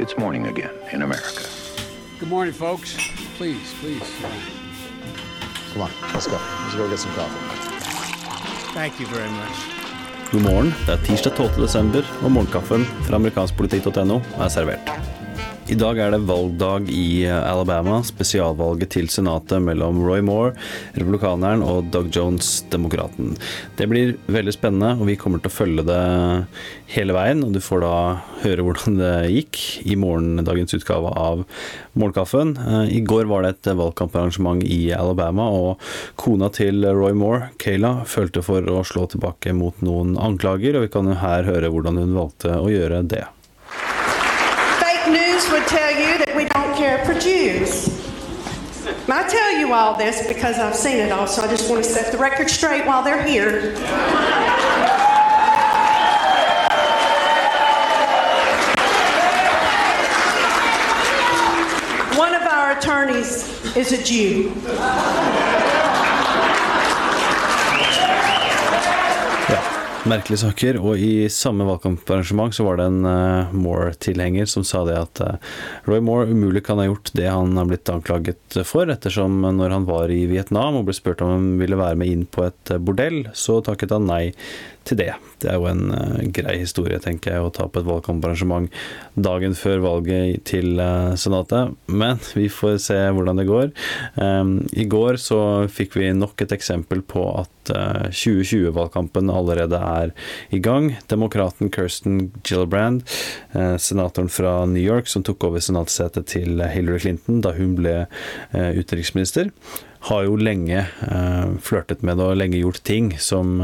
It's morning again in America. Good morning, folks. Please, please. Come on, let's go. Let's go get some coffee. Thank you very much. God morgen. Det er tirsdag 12. desember, og morgenkaffen fra amerikanskpolitikk.no er servert. I dag er det valgdag i Alabama, spesialvalget til senatet mellom Roy Moore, republikaneren, og Doug Jones, demokraten. Det blir veldig spennende, og vi kommer til å følge det hele veien. Og du får da høre hvordan det gikk i morgendagens utgave av Morgenkaffen. Eh, I går var det et valgkamparrangement i Alabama, og kona til Roy Moore, Kayla, følte for å slå tilbake mot noen anklager, og vi kan jo her høre hvordan hun valgte å gjøre det. Would tell you that we don't care for Jews. I tell you all this because I've seen it all, so I just want to set the record straight while they're here. One of our attorneys is a Jew. Merkelige saker. Og i samme valgkamparrangement så var det en uh, Moore-tilhenger som sa det at uh, Roy Moore umulig kan ha gjort det han har blitt anklaget for, ettersom når han var i Vietnam og ble spurt om han ville være med inn på et uh, bordell, så takket han nei til det. Det er jo en uh, grei historie, tenker jeg, å ta på et valgkamparrangement dagen før valget til Senatet. Men vi får se hvordan det går. Um, I går så fikk vi nok et eksempel på at uh, 2020-valgkampen allerede er i gang. Demokraten Kirsten Gillibrand, senatoren fra New York som tok over senatssetet til Hillary Clinton da hun ble utenriksminister, har jo lenge flørtet med det og lenge gjort ting som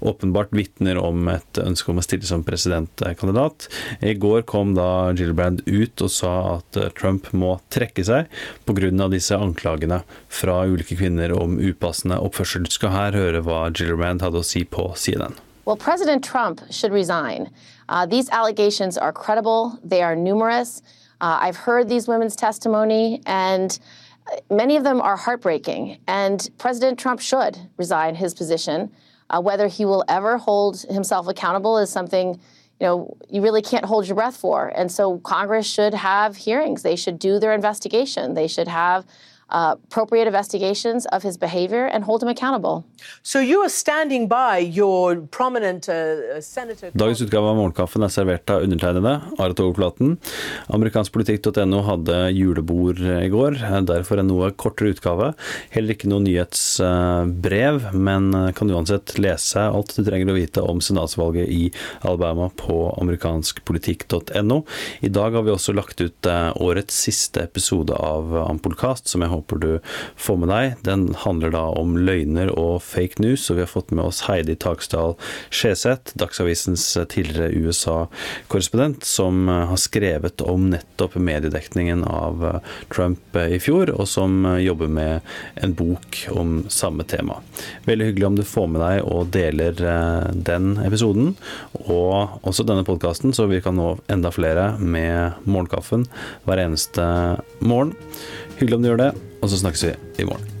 åpenbart vitner om et ønske om å stille som presidentkandidat. I går kom da Gillibrand ut og sa at Trump må trekke seg pga. disse anklagene fra ulike kvinner om upassende oppførsel. Du skal her høre hva Gillibrand hadde å si på CNN. Well, President Trump should resign. Uh, these allegations are credible, they are numerous. Uh, I've heard these women's testimony, and uh, many of them are heartbreaking. And President Trump should resign his position. Uh, whether he will ever hold himself accountable is something you know you really can't hold your breath for. And so Congress should have hearings. They should do their investigation. They should have uh, appropriate investigations of his behavior and hold him accountable. So you are standing by your prominent uh, senator Dagens utgave av Morgenkaffen er servert av undertegnede, Are Togoplaten. Amerikanskpolitikk.no hadde julebord i går, derfor en noe kortere utgave. Heller ikke noe nyhetsbrev, men kan uansett lese alt du trenger å vite om senatsvalget i Alabama på amerikanskpolitikk.no. I dag har vi også lagt ut eh, årets siste episode av Ampolkast, som jeg håper du får med deg. Den handler da om løgner og fake news, og vi har fått med oss Heidi Taksdal Skjeseth, Dagsavisens tidligere USA-korrespondent, som har skrevet om nettopp mediedekningen av Trump i fjor, og som jobber med en bok om samme tema. Veldig hyggelig om du får med deg og deler eh, den episoden, og også denne podkasten, så vi kan nå enda flere med morgenkaffen hver eneste morgen. Hyggelig om du gjør det, og så snakkes vi i morgen.